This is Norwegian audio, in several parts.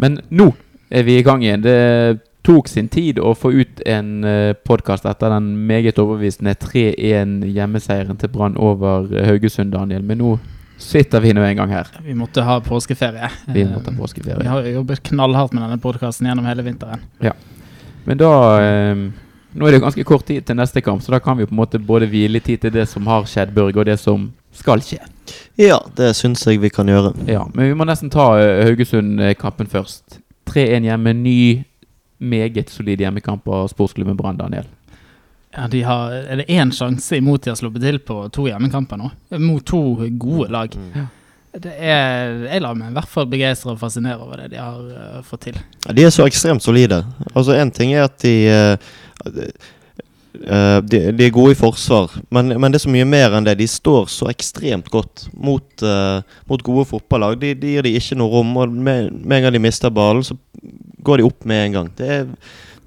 Men nå er vi i gang igjen. Det tok sin tid å få ut en uh, podkast etter den meget overbevisende 3-1 hjemmeseieren til Brann over eh, Haugesund, Daniel. Men nå sitter vi nå en gang her. Vi måtte ha påskeferie. Vi måtte ha påskeferie. Vi har jobbet knallhardt med denne podkasten gjennom hele vinteren. Ja. Men da eh, Nå er det ganske kort tid til neste kamp, så da kan vi på en måte både hvile tid til det som har skjedd, Børge, og det som skal skje. Ja, det syns jeg vi kan gjøre. Ja, Men vi må nesten ta uh, Haugesund-kampen først. 3-1 hjemme, ny, meget solid hjemmekamp av sportsklubben Brann, Daniel. Ja, de har, Er det én sjanse imot de har sluppet til på to hjemmekamper nå? Mot to gode lag. Mm. Ja. Det er, jeg lar meg i hvert fall begeistre og fascinere over det de har uh, fått til. Ja, de er så ekstremt solide. Altså Én ting er at de uh, de, de, er gode i forsvar, men, men, det er så mye mer enn det. De står så ekstremt godt mot, uh, mot gode fotballag. De, de, gir de ikke noe rom, og med, med en gang de mister ballen, så går de opp med en gang. Det er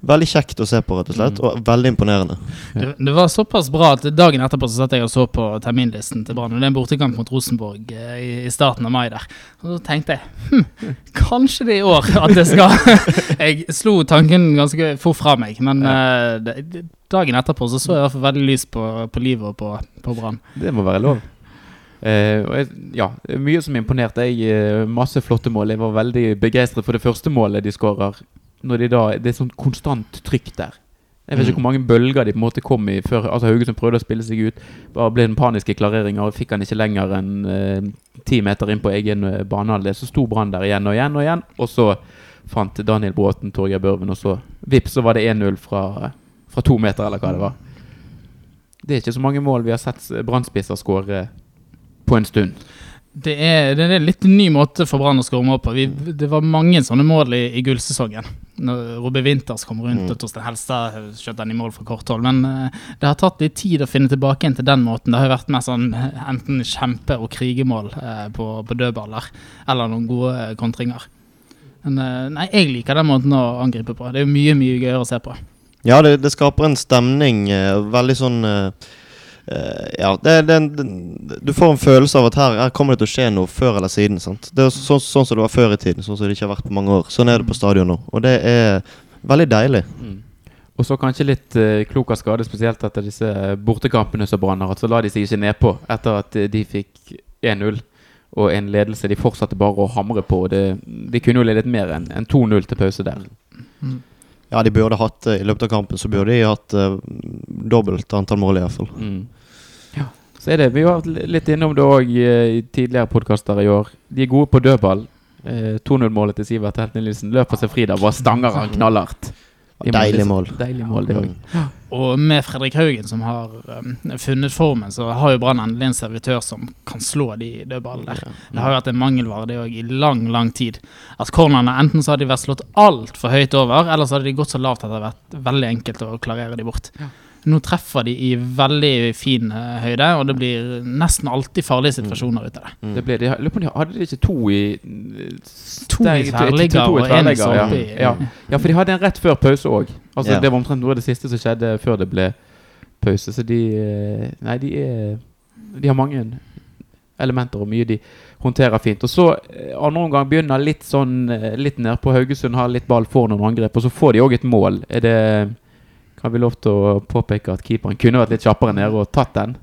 veldig kjekt å se på, rett og slett. Mm. Og veldig imponerende. Det, det, var såpass bra at dagen etterpå så satt jeg og så på terminlisten til Brann. Og Det er en bortekamp mot Rosenborg eh, i, i, starten av mai der. Og så tenkte jeg hm, kanskje det er i år at det skal Jeg slo tanken ganske fort fra meg, men ja. uh, det, dagen etterpå så så jeg i hvert fall veldig lyst på, på livet og på, på Brann. Det må være lov. Uh, jeg, ja, mye som imponerte. Jeg, masse flotte mål. Jeg var veldig begeistret for det første målet de skårer når de da, Det er sånn konstant trykk der. Jeg vet ikke mm. hvor mange bølger de på en måte kom i før altså Haugesund prøvde å spille seg ut. Bare ble den paniske klareringa og fikk han ikke lenger enn eh, ti uh, meter inn på egen uh, banehalvdel. Så sto Brann der igjen og igjen og igjen. Og så fant Daniel Bråten Torgeir Børven, og så vips, så var det 1-0 fra, fra, to meter, eller hva det var. Det er ikke så mange mål vi har sett Brann-spisser skåre på en stund. Det er, det er litt ny måte for Brann å skåre mål på. Vi, det var mange sånne mål i, i gullsesongen. Når Robbe Winters kom rundt mm. og Torstein Helstad skjøt den i mål fra kort hold. Men uh, det har tatt litt tid å finne tilbake inn til den måten. Det har vært mer sånn enten kjempe- og krigemål uh, på, på, dødballer, eller noen gode uh, kontringer. Men nei, jeg liker den måten å angripe på. Det er mye, mye gøyere å se på. Ja, det, det skaper en stemning. veldig sånn Uh, ja, det, det, det, du får en følelse av at her, her, kommer det til å skje noe før eller siden. Sant? Det er sånn, sånn som det var før i tiden, sånn som det ikke har vært på mange år. Sånn er det på stadion nå. Og det er veldig deilig. Mm. Og så kanskje litt uh, klok av skade, spesielt etter disse bortekampene som Brann har hatt. Så la de seg ikke nedpå etter at uh, de fikk 1-0 og en ledelse de fortsatte bare å hamre på. Det, de kunne jo ledet mer enn en 2-0 til pause der. Mm. Ja, de burde hatt I løpet av kampen så burde de hatt uh, dobbelt antall mål, iallfall. Mm. Ja. Så er det, Vi har vært litt innom det òg i tidligere podkaster i år. De er gode på dødball. Eh, 2-0-målet til Sivert Heltne Nilsen løper seg fri der, bare stanger han knallhardt. Deilig mål. Deilig mål, det òg. Mm. Og med Fredrik Haugen som har um, funnet formen, så har jo Brann endelig en servitør som kan slå de dødballene der. Det har jo vært en mangelvare det òg i lang, lang tid. At cornerne enten så hadde de vært slått altfor høyt over, eller så hadde de gått så lavt at det hadde vært veldig enkelt å klarere de bort. Ja. Nå treffer de i veldig fin uh, høyde, og det blir nesten alltid farlige situasjoner ut av det. Mm. det ble, de, hadde de ikke to i To i tverrligger og én i ja. ja. ja, for de hadde en rett før pause òg. Altså, yeah. Det var omtrent noe av det siste som skjedde før det ble pause. Så de eh, Nei, de er De har mange elementer og mye de håndterer fint. Og så eh, andre omgang begynner litt sånn Litt ned på Haugesund, har litt ball, får noen angrep, og så får de òg et mål. Er det har vi lov til å påpeke at keeperen kunne vært litt kjappere nede og tatt den?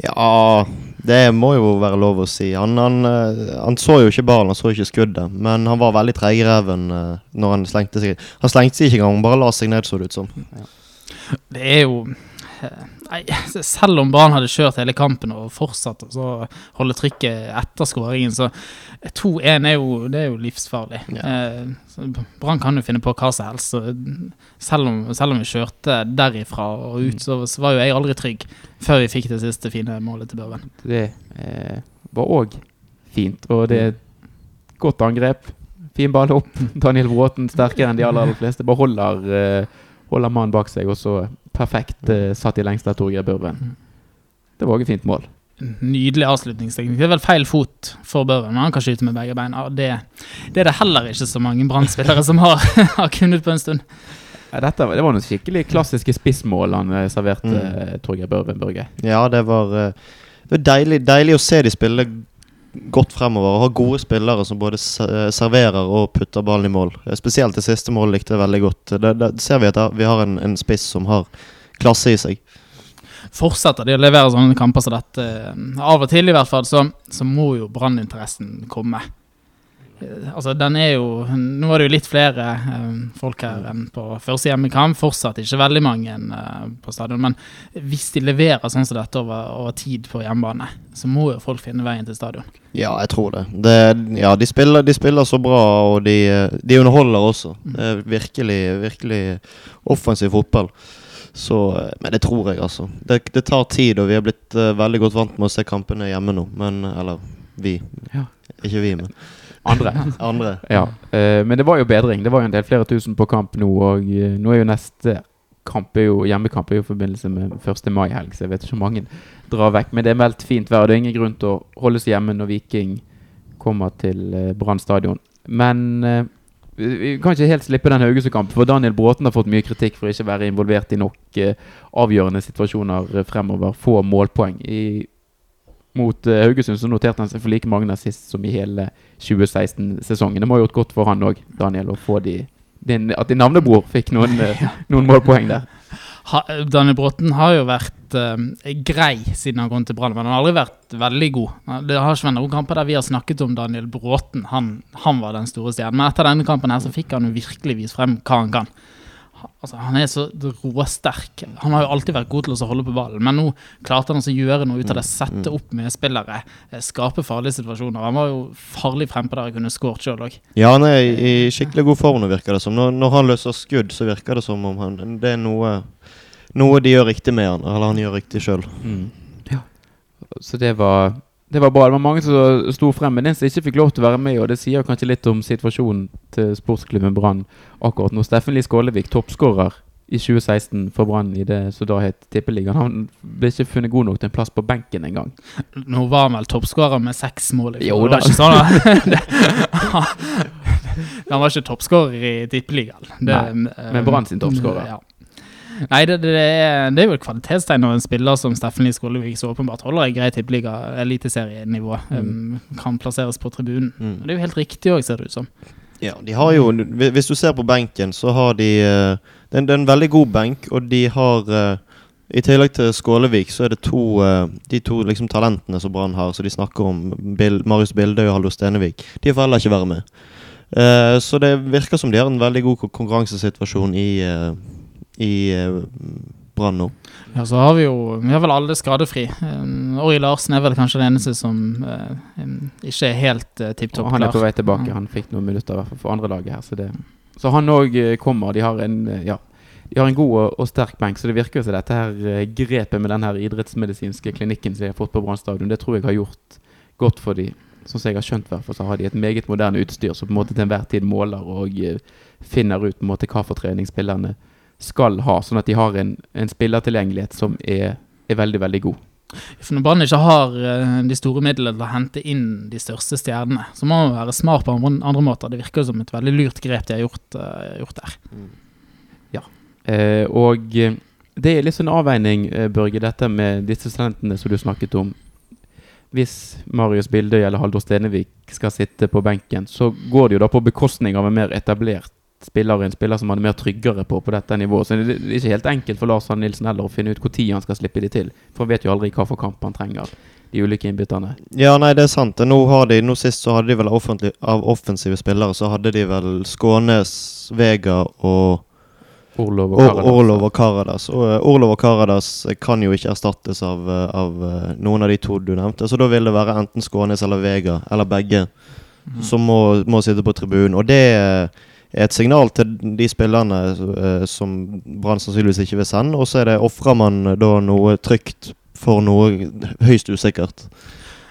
Ja, det må jo være lov å si. Han, han, eh, han så jo ikke ballen, han så ikke skuddet. Men han var veldig treig i reven når han slengte seg. Han slengte seg ikke engang, bare la seg ned, så det ut som. Ja. Det er jo Nei, selv om Brann hadde kjørt hele kampen og fortsatt å holde trykket etter skåringen, så 2-1 er, er, jo livsfarlig. Ja. Eh, Brann kan jo finne på hva som helst. Selv, om, selv om vi kjørte derifra og ut, så, så, var jo jeg aldri trygg før vi fikk det siste fine målet til Børven. Det eh, var òg fint, og det er et godt angrep. Fin ball opp. Daniel Bråten sterkere enn de aller, aller fleste. Bare holder, eh, holder mannen bak seg, og så perfekt uh, satt i lengste av Torgeir Børven. Mm. Det var også et fint mål. Nydelig avslutningsteknikk. Det er vel feil fot for Børven, men han kan skyte med begge beina. Det, det er det heller ikke så mange brann som har, har kunnet på en stund. Ja, dette, det var noen skikkelig klassiske spissmål han eh, serverte mm. uh, Torgeir Børven Børge. Ja, det var, uh, det var deilig, deilig, å se de spille godt fremover og har gode spillere som både serverer og putter ballen i mål. Eh, Spesielt det siste målet likte jeg veldig godt. Det, det ser vi at vi har en, en spiss som har klasse i seg. Fortsetter de å levere sånne kamper som dette, eh, av og til i hvert fall, så, så må jo branninteressen komme. Altså, den er jo Nå var det jo litt flere eh, folk her enn på første hjemmekamp. Fortsatt ikke veldig mange eh, på stadion. Men hvis de leverer sånn som dette over, over tid på hjemmebane, så må jo folk finne veien til stadion. Ja, jeg tror det. det ja, de spiller, de spiller så bra, og de, eh, de underholder også. Det er virkelig, virkelig offensiv fotball. Så, eh, men det tror jeg, altså. Det, det tar tid, og vi har blitt uh, veldig godt vant med å se kampene hjemme nå. Men Eller vi. Ja. Ikke vi, men Andre. andre. Ja, eh, men det var jo bedring. Det var jo en del flere tusen på kamp nå, og eh, nå er jo neste kamp er jo, hjemmekamp er jo i forbindelse med 1. mai-helg, så jeg vet ikke hvor mange drar vekk. Men det er meldt fint vær, det er ingen grunn til å holde seg hjemme når Viking kommer til eh, Brann stadion. Men vi kan ikke helt slippe den Haugesund-kampen, for Daniel Bråten har fått mye kritikk for ikke å være involvert i nok avgjørende situasjoner fremover. Få målpoeng. I, mot eh, Haugesund så noterte han seg for like mange sist som i hele 2016-sesongen. Det må ha gjort godt for han òg, Daniel, de din, At din navnebror fikk noen, eh, noen målpoeng der. Ha, Daniel Bråten har jo vært eh, grei siden han kom til Brann, men han har aldri vært veldig god. Det har ikke vært noen kamper der vi har snakket om Daniel Bråten. Han, han var den store stjernen. Men etter denne kampen her så fikk han jo virkelig vist frem hva han kan. Altså, han er så råsterk. Han har jo alltid vært god til å holde på ballen, men nå klarte han å gjøre noe ut av det. Sette opp medspillere, eh, skape farlige situasjoner. Han var jo farlig frempå der og kunne skåret sjøl òg. Ja, han er i skikkelig god form nå, virker det som. Når, når han løser skudd, så virker det som om han, det er noe, noe de gjør riktig med han, eller han gjør riktig sjøl. Ja. Så det var, det var bra. Det var mange som sto frem, men den som ikke fikk lov til å være med, og det sier kanskje litt om situasjonen til sportsklubben Brann akkurat nå. Steffen Lie Skålevik, toppskårer i 2016 for Brann i det som da het Tippeligaen. Han ble ikke funnet god nok til en plass på benken engang. Nå var han vel toppskårer med seks mål. i fjor. Jo det var ikke sånn da. han var ikke toppskårer i Tippeligaen. Men Brann sin toppskårer. Ja. Nei, det, det, er, det er jo et kvalitetstegn når en spiller som Steffen Lie Skålevik så åpenbart holder en grei tippeliga, eliteserienivå, um, kan plasseres på tribunen. Mm. Det er jo helt riktig òg, ser det ut som. Ja, de har jo Hvis du ser på benken, så har de eh, Det er en, det er en veldig god benk, og de har eh, I tillegg til Skålevik, så er det to eh, de to liksom talentene som Brann har, så de snakker om Bil Marius Bildøy og Hallo Stenevik. De får heller ikke være med. Uh, så det virker som de har en veldig god konkurransesituasjon i, eh, i uh, Brann nå. Ja, så har vi jo Vi har vel alle skadefri. Um, Ori Larsen er vel kanskje den eneste som uh, um, ikke er helt uh, tipp topp klar. han er på vei tilbake. Han fikk noen minutter i hvert fall for andre laget her. Så, det, så han òg kommer. De har en ja, de har en god og, og sterk benk, så det virker jo som dette her grepet med den her idrettsmedisinske klinikken som de har fått på Brann stadion, det tror jeg har gjort godt for de Sånn som jeg har skjønt, hvert så har de et meget moderne utstyr som på en måte til enhver tid måler og finner ut på en måte hva for trening spillerne skal ha, sånn at de har en, en spillertilgjengelighet som er, er veldig, veldig god. For når Brann ikke har uh, de store midlene til å hente inn de største stjernene, så må man være smart på andre, måter. Det virker som et veldig lurt grep de har gjort, uh, gjort der. Eh, og eh, det er litt sånn avveining, eh, Børge, dette med disse talentene som du snakket om. Hvis Marius Bildøy eller Haldor Stenevik skal sitte på benken, så går det jo da på bekostning av en mer etablert spiller, en spiller som man er mer tryggere på på dette nivået. Så det er ikke helt enkelt for Lars Arne Nilsen heller å finne ut når han skal slippe de til. For han vet jo aldri hva for kamp han trenger, de ulike innbytterne. Ja, nei, det er sant. Nå, har de, nå sist så hadde de vel av offensive spillere, så hadde de vel Skånes, Vega og Orlov og Karadas. Orlov og Karadas. Eh, Orlov og Karadas kan jo ikke erstattes av, eh, av eh, noen av de to du nevnte. Så da vil det være enten Skånes eller Vega, eller begge, som må, må sitte på tribunen. Og det er et signal til de spillerne eh, som Brann sannsynligvis ikke vil sende. Og så er ofrer man da noe trygt for noe høyst usikkert.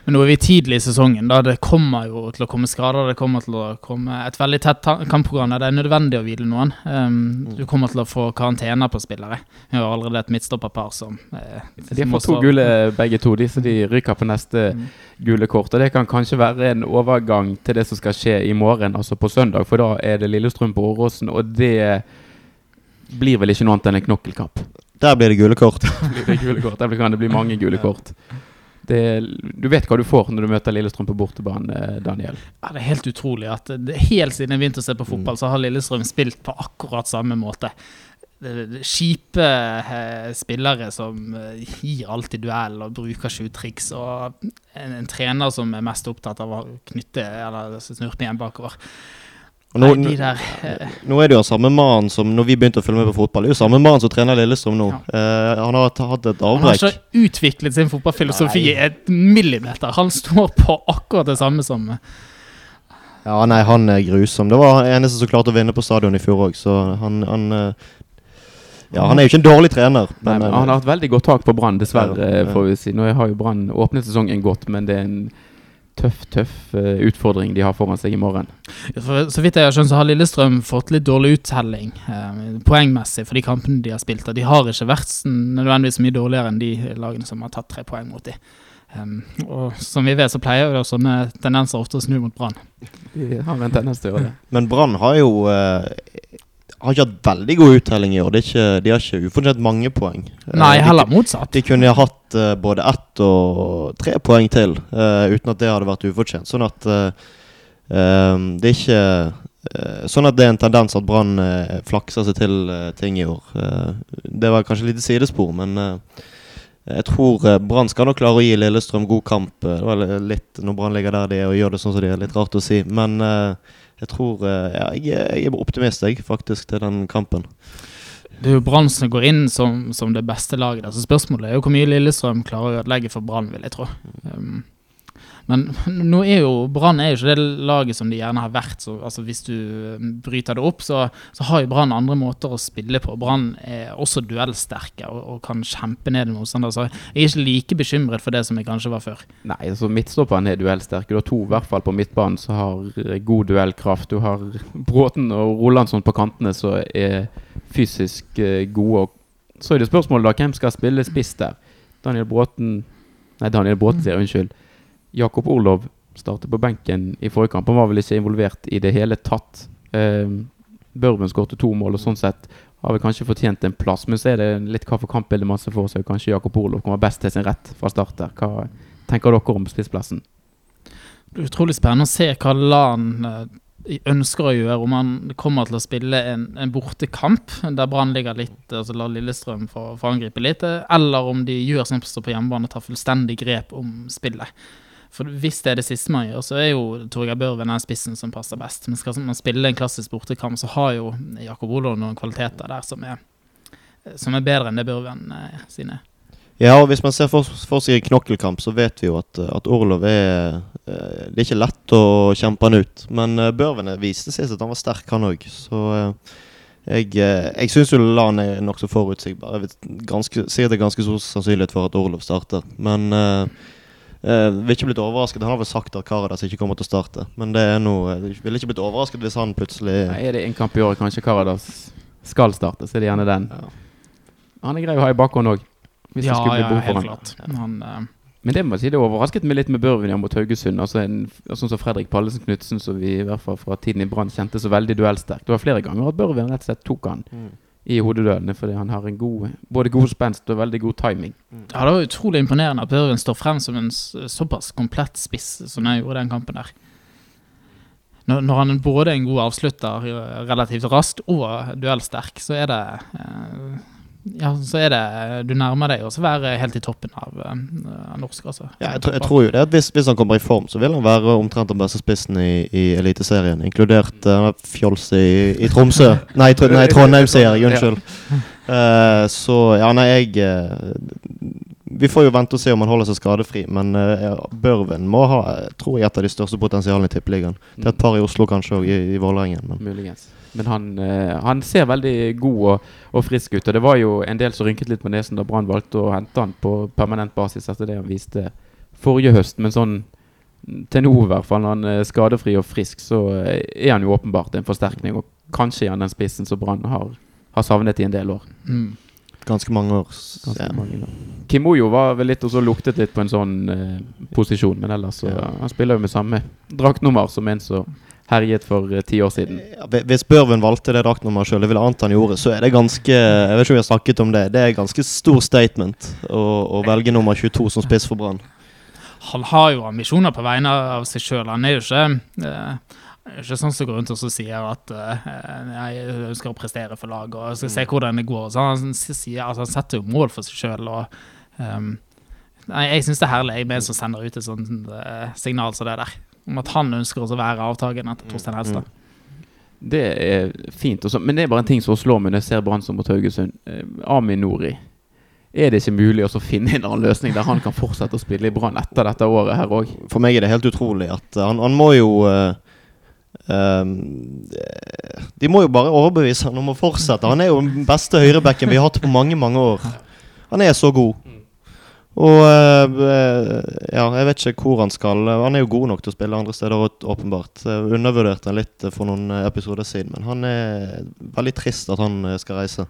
Men nå er vi tidlig i sesongen. da Det kommer jo til å komme skader. Det kommer til å komme et veldig tett kampprogram der det er nødvendig å hvile noen. Um, du kommer til å få karantener på spillere. Vi har allerede et midtstopperpar som eh, De har fått to gule begge to, de, så de ryker på neste Mm. gule kort. Og det kan kanskje være en overgang til det som skal skje i morgen, altså på søndag. For da er det Lillestrøm på Åråsen, og det blir vel ikke noe annet enn en knokkelkamp. Der blir det gule kort. Blir det gule kort? Der kan det bli mange gule kort. Det, du vet hva du får når du møter Lillestrøm på bortebane, Daniel. Ja, det er helt utrolig at det, helt siden jeg begynte å se på fotball, så har Lillestrøm spilt på akkurat samme måte. Kjipe eh, spillere som eh, gir alltid duell og bruker tjuvtriks, og en, en trener som er mest opptatt av å knytte eller snurpe igjen bakover. Og nå, Nei, de der eh, nå er det jo samme mann som når vi begynte å følge med på fotball. Det er jo samme mann som trener Lillestrøm nå. Eh, han har hatt- et avbrekk. Han har ikke utviklet sin fotballfilosofi i et millimeter. Han står på akkurat det samme som Ja, nei, han er grusom. Det var han eneste som klarte å vinne på stadion i fjor òg, så han, han eh, Ja, han er jo ikke en dårlig trener. Nei, men eh, han har hatt veldig godt tak på Brann, dessverre, Ja, ja. får vi si. Nå har jo Brann åpnet sesongen godt, men det er en tøff, tøff eh, utfordring de har foran seg i morgen. For, så vidt jeg har skjønt, så har Lillestrøm fått litt dårlig uttelling eh, poengmessig for de kampene de har spilt. Og de har ikke vært s- nødvendigvis mye dårligere enn de lagene som har tatt tre poeng mot dem. Um, og som vi vet, så pleier jo sånne tendenser ofte å snu mot Brann. De har en tendens til å gjøre det. Men Brann har jo eh, Har ikke hatt veldig god uttelling i år. Det ikke, de har ikke ufortjent mange poeng. Eh, Nei, de- heller motsatt. De kunne ha hatt uh, både ett og tre poeng til, uh, uten at det hadde vært ufortjent. Sånn at uh, det er ikke Sånn at det er en tendens at Brann flakser seg til ting i år. Det var kanskje et lite sidespor, men jeg tror Brann skal nok klare å gi Lillestrøm god kamp. Det var litt Når Brann ligger der de er og gjør det sånn som de er, litt rart å si. Men jeg tror eh, ja, jeg, jeg er optimist, jeg, faktisk, til den kampen. Det er jo Brann som går inn som, som det beste laget. der, Så spørsmålet er jo hvor mye Lillestrøm klarer å ødelegge for Brann, vil jeg tro. Um, men nå er jo Brann er jo ikke det laget som de gjerne har vært. Så, altså Hvis du um, bryter det opp, så, så har jo Brann andre måter å spille på. Brann er også duellsterke og, og kan kjempe ned motstander. Så jeg er ikke like bekymret for det som jeg kanskje var før. Nei, altså midtstopperen er duellsterke. Du har to i hvert fall på midtbanen som har eh, god duellkraft. Du har Bråten og Rolandsson på kantene som er fysisk eh, gode. Så er det spørsmålet da, hvem skal spille spiss der? Daniel Bråten Nei, Daniel Bråten sier unnskyld. Jakob Orlov startet på benken i forrige kamp. Han var vel ikke involvert i det hele tatt. Eh, Børven skårte to mål, og sånn sett har vel kanskje fortjent en plass. Men så er det litt hva for kampbilde masse for seg. Kanskje Jakob Orlov kommer best til sin rett fra start der. Hva tenker dere om spissplassen? Det blir utrolig spennende å se hva LAN eh, ønsker å gjøre. Om han kommer til å spille en, en bortekamp der Brann ligger litt, altså lar Lillestrøm få angripe litt, eh, eller om de gjør som på hjemmebane og tar fullstendig grep om spillet. For hvis det er det siste man gjør, så er jo Torgeir Børven den spissen som passer best. Men skal man spille en klassisk bortekamp, så har jo Jakob Olov noen kvaliteter der som er, som er bedre enn det Børven eh, sine. Ja, og hvis man ser for, for seg en knokkelkamp, så vet vi jo at, at Orlov er eh, Det er ikke lett å kjempe han ut. Men uh, Børven viste seg at han var sterk, han òg. Så eh, jeg, uh, jeg syns jo Lan er nokså forutsigbar. Jeg vet ganske, sier det er ganske stor sannsynlighet for at Orlov starter. Men uh, uh, vil ikke blitt overrasket. Han har vel sagt at Karadas ikke kommer til å starte. Men det er noe Jeg ville ikke blitt overrasket hvis han plutselig Nei, Er det en kamp i året kanskje Karadas skal starte, så er det gjerne den. Ja. Han er grei å ha i bakhånd òg. Ja, ja, helt han. klart. Han, uh... Men det må jeg si, det overrasket meg litt med Børven mot Haugesund. Altså en, sånn som Fredrik Pallesen Knutsen, som vi i hvert fall fra tiden i Brann kjente så veldig duellsterk. Det var flere ganger at Børven rett og slett tok han Mm. I hodeduellene fordi han har en god, både god spenst og veldig god timing. Ja, Det var utrolig imponerende at Børven står frem som en såpass komplett spiss som jeg gjorde den kampen der. Når, når han både er en god avslutter eh, relativt raskt og duellsterk, så er det eh, Ja, så er det Du nærmer deg også være helt i toppen av, uh, av norsk, altså. Ja, jeg, tror- jeg tror jo det at hvis, hvis han kommer i form, så vil han være omtrent den beste spissen i, i Eliteserien. Inkludert uh, Fjols i, i Tromsø. Nei, tr nei Trondheim, sier jeg. Unnskyld. Uh, så ja, nei, jeg uh, Vi får jo vente og se om han holder seg skadefri, men uh, Børven må ha tror jeg, et av de største potensialene i Tippeligaen. Det er et par i Oslo kanskje òg, i, i Vålerengen. Men Muligens. Men han, eh, han ser veldig god og, og frisk ut. Og det var jo en del som rynket litt på nesen da Brann valgte å hente han på permanent basis etter det han viste forrige høst. Men sånn til nå, i hvert fall, når han er skadefri og frisk, så eh, er han jo åpenbart en forsterkning. Og kanskje er han den spissen som Brann har, har savnet i en del år. Mm. ganske mange år. Ganske Ja. mange år. Kim var vel litt og så luktet litt på en sånn eh, posisjon, men ellers så Ja. Han spiller jo med samme draktnummer som en som herjet for eh, ti år siden. Ja, Hvis Børven valgte det draktnummeret sjøl, det ville annet han gjorde, så er det ganske Jeg vet ikke om vi har snakket om det. Det er ganske stor statement å, å velge nummer 22 som spiss for Brann. han har jo ambisjoner på vegne av seg sjøl. Han er jo ikke eh, ikke sånn som går rundt og sier at uh, jeg ønsker å prestere for laget og skal se hvordan det går. Så han, sier, altså, han setter jo mål for seg sjøl. Um, jeg syns det er herlig med en som sender ut et sånt uh, signal som det der. Om at han ønsker å være avtakeren etter Torstein mm. Det er fint, også, men det er bare en ting som slår meg når jeg ser Brann mot Haugesund. Uh, Amin Nori. Er det ikke mulig å finne en annen løsning der han kan fortsette å spille i Brann etter dette året her òg? For meg er det helt utrolig at han, han må jo uh Um, de må jo bare overbevise han om å fortsette. Han er jo den beste høyrebacken vi har hatt på mange, mange år. Han er så god. Og uh, ja, jeg vet ikke hvor han skal. Han er jo god nok til å spille andre steder, åpenbart. Jeg undervurderte han litt for noen episoder siden, men han er veldig trist at han eh, skal reise.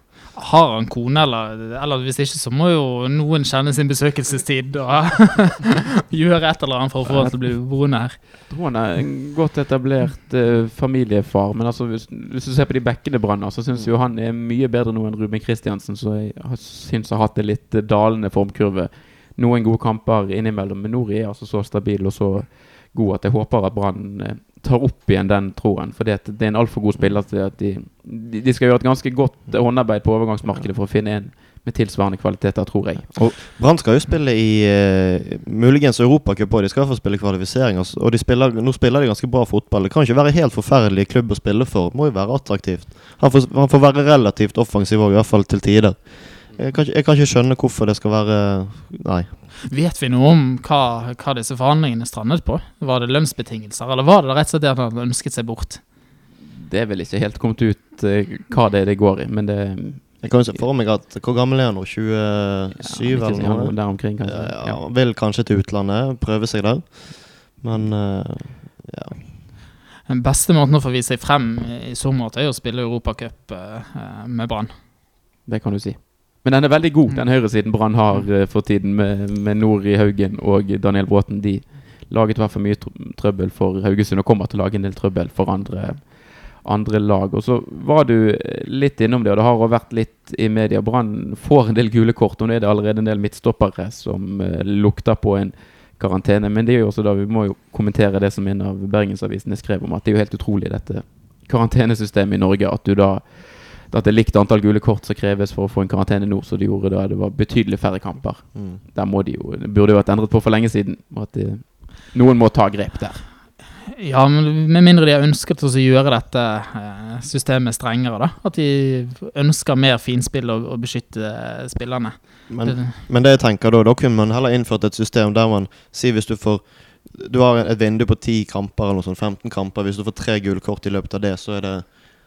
Har han kone, eller, eller hvis ikke, så må jo noen kjenne sin besøkelsestid og gjøre et eller annet for å få han til å bli boende her. Jeg tror han er en godt etablert uh, familiefar, men altså, hvis, hvis, du ser på de bekkene Branner, så syns jo han er mye bedre nå enn Ruben Kristiansen, så jeg syns har hatt en litt dalende formkurve noen gode kamper innimellom. Men Nori er altså så stabil og så god at jeg håper at Brann eh, tar opp igjen den troen. For det er en altfor god spiller til at de, de, skal gjøre et ganske godt håndarbeid på overgangsmarkedet for å finne en med tilsvarende kvaliteter, tror jeg. Og Brann skal jo spille i uh, muligens Europacup òg. De skal få spille kvalifisering. Og spiller, nå spiller de ganske bra fotball. Det kan ikke være helt forferdelig klubb å spille for. Det må jo være attraktivt. Han får, han får være relativt offensiv òg, i hvert fall til tider. Jeg kan, jeg kan, ikke skjønne hvorfor det skal være Nei. Vet vi noe om hva, hva disse forhandlingene strandet på? Var det lønnsbetingelser, eller var det rett og slett det at han ønsket seg bort? Det er vel ikke helt kommet ut uh, hva det er det går i, men det jeg kan jo se for meg at Hvor gammel er han nå? 27 ja, eller noe? Der omkring, kanskje. Ja, ja, vil kanskje til utlandet, prøve seg der. Men uh, ja. Den beste måten å få vise seg frem i så måte er å spille Europacup uh, med Brann. Det kan du si. Men den er veldig god, den høyresiden Brann har uh, for tiden, med, med Nori Haugen og Daniel Bråten. De laget i hvert fall mye trøbbel for Haugesund og kommer til å lage en del trøbbel for andre, andre lag. Og så var du eh, litt innom det, og det har også vært litt i media. Brann får en del gule kort, og nå er det allerede en del midtstoppere som uh, lukter på en karantene. Men det er jo også da vi må jo kommentere det som en av bergensavisene skrev om, at det er jo helt utrolig dette karantenesystemet i Norge. At du da at det er likt antall gule kort som kreves for å få en karantene nå, så de gjorde da det var betydelig færre kamper. Mm. Der må de jo, det burde jo vært endret på for lenge siden. At de, noen må ta grep der. Ja, men med mindre de har ønsket å gjøre dette eh, systemet strengere, da. At de ønsker mer finspill og, og beskytte eh, spillerne. Men, men, det jeg tenker da, da kunne man heller innført et system der man sier hvis du får Du har et vindu på 10 kamper eller noe sånt, 15 kamper. Hvis du får tre gule kort i løpet av det, så er det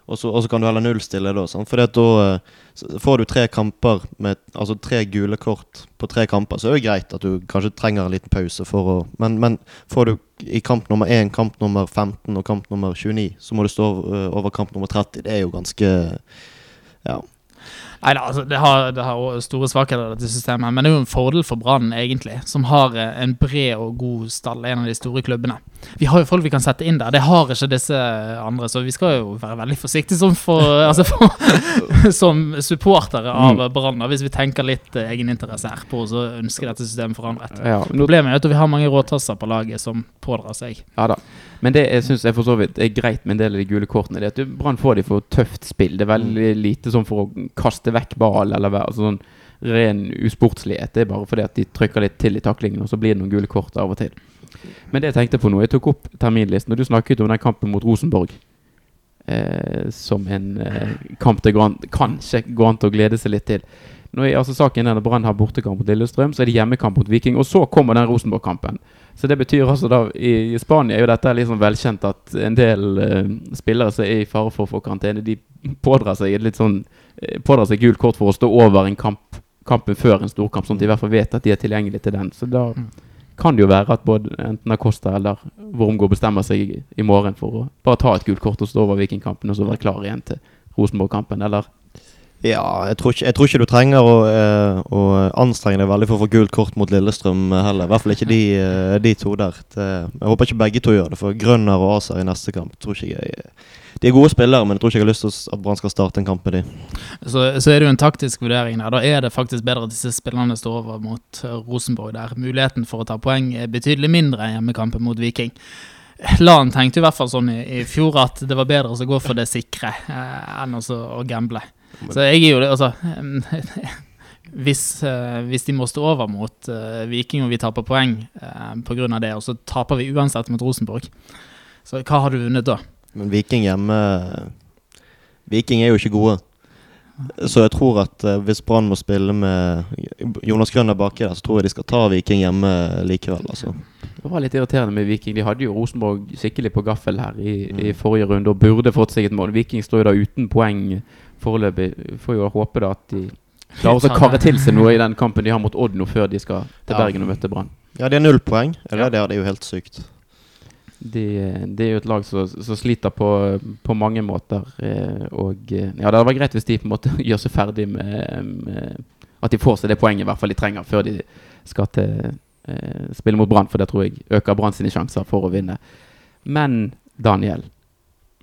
og så, kan du heller nullstille da. sånn. For da uh, får du tre kamper med Altså tre gule kort på tre kamper, så er det greit at du kanskje trenger en liten pause for å Men, men får du i kamp nummer 1, kamp nummer 15 og kamp nummer 29, så må du stå uh, over kamp nummer 30. Det er jo ganske Ja. Nei da, altså, det har, det har store svakheter, dette systemet. Men det er jo en fordel for Brann, egentlig, som har eh, en bred og god stall. En av de store klubbene. Vi har jo folk vi kan sette inn der. Det har ikke disse andre, så vi skal jo være veldig forsiktige som, for, altså for, som supportere av mm. Brann, hvis vi tenker litt eh, egeninteresse her på å ønske dette systemet forandret. Ja, Problemet er at vi har mange råtasser på laget som pådrar seg. Ja da. Men det jeg syns for så vidt er greit med en del av de gule kortene, det er at Brann får de for tøft spill. Det er veldig mm. lite sånn for å kaste vekk ball eller altså sånn ren usportslighet. Det er bare fordi at de trykker litt til i taklingen, og så blir det noen gule kort av og til. Men det jeg tenkte på nå Jeg tok opp terminlisten, og du snakket om den kampen mot Rosenborg. Eh, som en eh, kamp det kanskje går an til å glede seg litt til. Når jeg, altså saken er at Brann har bortekamp mot Lillestrøm, så er det hjemmekamp mot Viking. Og så kommer den Rosenborg-kampen. Så det betyr altså da I, Spania er jo dette liksom velkjent at en del uh, spillere som er i fare for å få karantene, de pådrar seg litt sånn uh, Pådrar seg gult kort for å stå over en kamp, kampen før en storkamp, sånn at de i hvert fall vet at de er tilgjengelige til den. Så da mm. kan det jo være at både enten Acosta eller Wormgård bestemmer seg i, i, morgen for å bare ta et gult kort og stå over Vikingkampen og så være klar igjen til Rosenborg-kampen, eller ja, jeg tror, ikke, jeg tror ikke, du trenger å, eh, å, anstrenge deg veldig for å få gult kort mot Lillestrøm heller. I hvert fall ikke de, eh, de to der. Jeg håper ikke begge to gjør det, for Grønner og Aser i neste kamp tror ikke jeg de er gode spillere, men jeg tror ikke jeg har lyst til at Brann skal starte en kamp med de. Så, så er det jo en taktisk vurdering der. Da er det faktisk bedre at disse spillerne står over mot uh, Rosenborg, der muligheten for å ta poeng er betydelig mindre enn hjemmekampen mot Viking. Lan tenkte i hvert fall sånn i, i fjor at det var bedre å gå for det sikre eh, enn å gamble. Så jeg er jo det, altså hvis, eh, hvis, de må stå over mot eh, Viking og vi taper poeng uh, pga. det, og så taper vi uansett mot Rosenborg, så hva har du vunnet da? Men Viking hjemme Viking er jo ikke gode. Så jeg tror at uh, hvis Brann må spille med Jonas Grønner baki der, så tror jeg de skal ta Viking hjemme likevel. Altså. Det var litt irriterende med Viking. De hadde jo Rosenborg skikkelig på gaffel her i, mm. i forrige runde og burde fått seg et mål. Viking står jo da uten poeng foreløpig. Får jo håpe da at de klarer å karre til seg noe i den kampen de har mot Odd nå før de skal til Bergen og møte Brann. Ja, det er null poeng. Eller ja. det, det er jo helt sykt. Det, det er jo et lag som, som sliter på, på, mange måter. Eh, og ja, det hadde vært greit hvis de på en måte gjør seg ferdig med, med, At de får seg det poenget i hvert fall de trenger før de skal til eh, spille mot Brann, for det tror jeg øker Brann sine sjanser for å vinne. Men Daniel,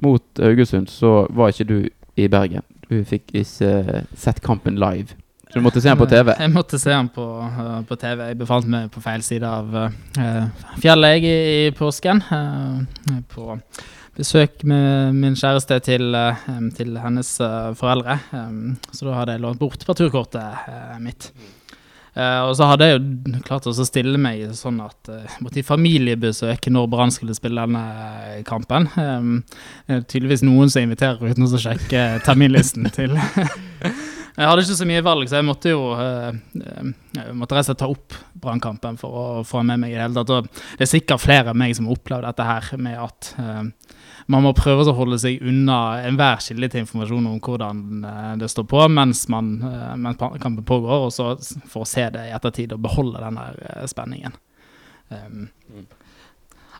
mot Haugesund så var ikke du i Bergen. Du fikk ikke sett kampen live. Så du måtte se den på TV? Jeg måtte se den på, uh, på TV. Jeg befant meg på feil side av uh, fjellet i, i påsken. Uh, på besøk med min kjæreste til, til hennes foreldre. Så da hadde jeg lånt bort parturkortet mitt. Uh, og så hadde jeg jo klart å stille meg sånn at jeg uh, måtte i familiebesøk når Brann skulle spille denne kampen. Um, tydeligvis noen som inviterer uten å sjekke terminlisten til Jeg hadde ikke så mye valg, så jeg måtte jo uh, jeg måtte rett og slett ta opp brannkampen for å få med meg i det hele tatt. Det er sikkert flere av meg som har opplevd dette her med at uh, man må prøve å holde seg unna enhver kilde til informasjon om hvordan det står på mens, man, mens kampen pågår, og så for å se det i ettertid og beholde den der spenningen. Um,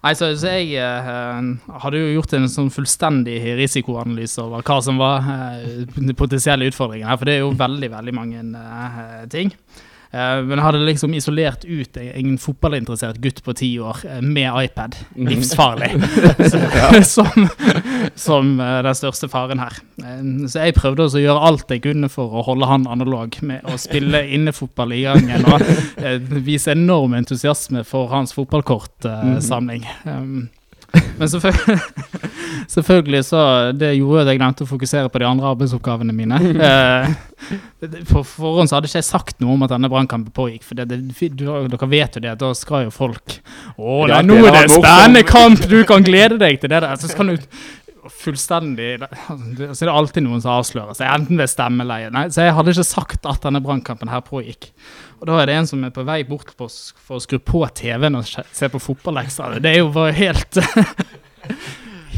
Nei, så, så jeg uh, hadde jo gjort en sånn fullstendig risikoanalyse over hva som var uh, potensielle utfordringer her, for det er jo veldig, veldig mange uh, ting. Uh, men jeg hadde liksom isolert ut en, fotballinteressert gutt på ti år uh, med iPad. Mhm. Livsfarlig. som, som uh, den største faren her. så jeg prøvde også å gjøre alt jeg kunne for å holde han analog med å spille innefotball i gangen. Og vise enorm entusiasme for hans fotballkortsamling. Um, men selvfølgelig, selvfølgelig, så Det gjorde at jeg glemte å fokusere på de andre arbeidsoppgavene mine. Eh, på forhånd så hadde ikke jeg sagt noe om at denne brannkampen pågikk. For det, det, dere vet jo det, at da skal jo folk Å, nei, nå er det en spennende kamp! Du kan glede deg til det der. Så kan du fullstendig Så er det alltid noen som avslører seg, enten ved stemmeleie Nei, så jeg hadde ikke sagt at denne brannkampen her pågikk. Og da er det en som er på vei bort på, for å skru på TV-en og se på fotballekstra. Det er jo bare helt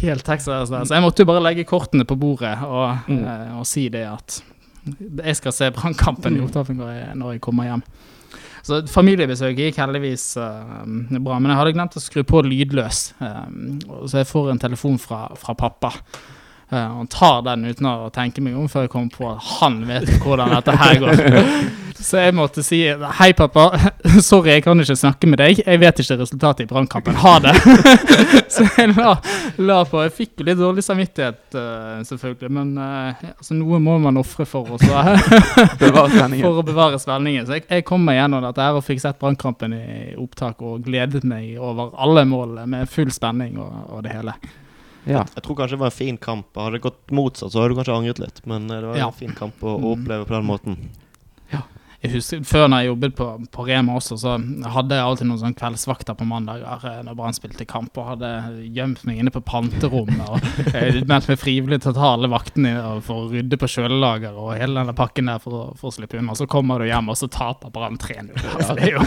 Helt Texas. Så jeg måtte jo bare legge kortene på bordet og, mm. uh, og si det at jeg skal se brannkampen i Opptafen når jeg kommer hjem. Så familiebesøket gikk heldigvis uh, bra, men jeg hadde glemt å skru på lydløs. Um, så jeg får en telefon fra, fra pappa. Uh, han tar den uten å tenke meg om før jeg kommer på at han vet hvordan dette her går. Så jeg måtte si hei, pappa. Sorry, jeg kan ikke snakke med deg. Jeg vet ikke resultatet i brannkampen. Ha det. Så jeg la, la, på. Jeg fikk jo litt dårlig samvittighet, uh, selvfølgelig. Men uh, altså, noe må man ofre for, for å bevare spenningen. Så jeg, jeg kom meg gjennom dette her og fikk sett brannkampen i opptak og gledet meg over alle målene med full spenning og, og det hele. Ja. Jeg, tror kanskje det var en fin kamp. Hadde det gått motsatt, så hadde du kanskje angret litt. Men eh, det var ja. en fin kamp å, å, mm. oppleve på den måten. Ja. Jeg husker, Før når jeg jobbet på, på, Rema også, så hadde jeg alltid noen sånne kveldsvakter på mandager eh, når Brann spilte kamp, og hadde gjemt meg inne på panterommet og meldt meg frivillig til å ta alle vaktene for å rydde på kjølelager og hele denne pakken der for for å slippe unna. Så kommer du hjem, og så taper Brann 3-0. Altså, det er jo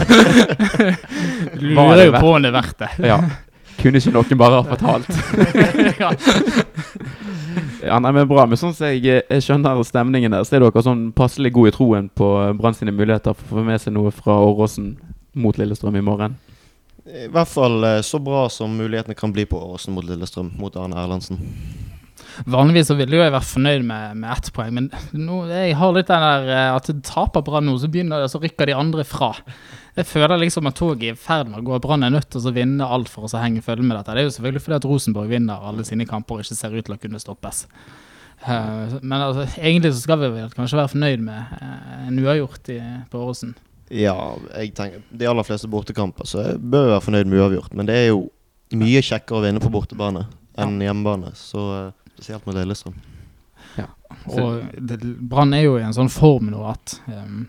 lurer jo på om det er verdt det. Ja. Kunne ikke noen bare ha fortalt. ja. nei, men bra. Men sånn som jeg, jeg skjønner stemningen der, så er dere sånn passelig god i troen på Brann sine muligheter for å få med seg noe fra Åråsen mot Lillestrøm i morgen? I hvert fall eh, så bra som mulighetene kan bli på Åråsen mot Lillestrøm, mot Arne Erlandsen. Vanligvis så ville jo jeg vært fornøyd med, med ett poeng, men nå, jeg har litt den der eh, at taper Brann nå, så, begynner, det, så rykker de andre fra. Jeg føler liksom at toget er i ferd med å gå. Brann er nødt til å vinne alt for å henge følge med dette. Det er jo selvfølgelig fordi at Rosenborg vinner alle sine kamper og ikke ser ut til å kunne stoppes. Eh, men altså, egentlig så skal vi vel kanskje være fornøyd med uh, en uavgjort i, på Åråsen. Ja, jeg tenker De aller fleste bortekamper så jeg bør være fornøyd med uavgjort. Men det er jo mye kjekkere å vinne på bortebane enn hjemmebane. Så eh, spesielt med Lillestrøm. Og Brann er jo i en sånn form nå at um,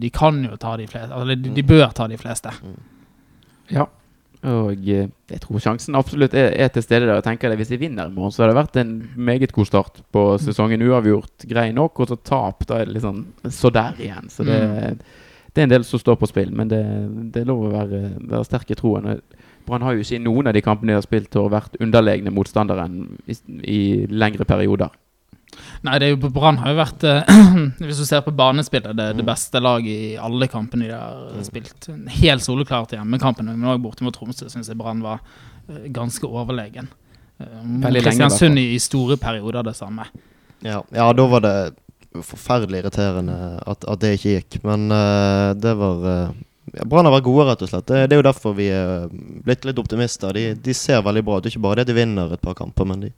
de kan jo ta de fleste Eller de, de bør ta de fleste. Ja. Og eh, jeg tror sjansen absolutt er, er til stede der. Jeg tenker det Hvis de vinner i morgen, så har det vært en meget god start på sesongen. Uavgjort, grei nok. Og så tap, da er det litt sånn så der igjen. Så det, det er en del som står på spill, men det, det er lov å være, være sterk i troen. Brann har jo ikke i noen av de kampene de har spilt, vært underlegne motstanderen i, i lengre perioder. Nei, det er jo Brann har jo vært eh, Hvis du ser på banespillet, det, det beste laget i alle kampene de har spilt. Helt soleklart i hjemmekampene, men òg borte mot Tromsø syns jeg Brann var eh, ganske overlegen. Eh, Kristiansund i, store perioder det samme. Ja, ja da var det forferdelig irriterende at, at det ikke gikk. Men uh, det var uh, Brann har vært gode, rett og slett. Det, det er jo derfor vi er blitt litt optimister. De, de ser veldig bra ut. Ikke bare det at de vinner et par kamper, men de,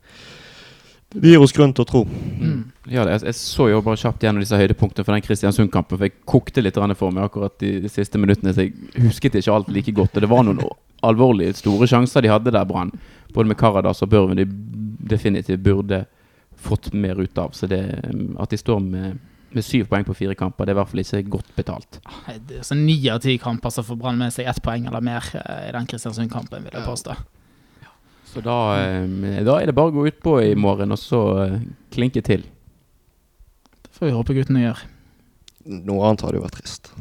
de gir oss grunn til å tro. Mm. Ja, jeg, jeg så jo bare kjapt gjennom disse høydepunktene for den Kristiansund-kampen. For jeg kokte litt for meg akkurat de, de siste minuttene, så jeg husket ikke alt like godt. Og det var noen alvorlige, store sjanser de hadde der, Brann. Både med Karadas og Børven de definitivt burde fått mer ut av. Så det, at de står med, med syv poeng på fire kamper, det er i hvert fall ikke godt betalt. Det så Ni av ti kamper så får Brann med seg ett poeng eller mer eh, i den Kristiansund-kampen, vil jeg påstå. Så da, eh, da er det bare å gå utpå i morgen og så eh, klinke til. Det får vi håpe guttene gjør. Noe annet hadde jo vært trist.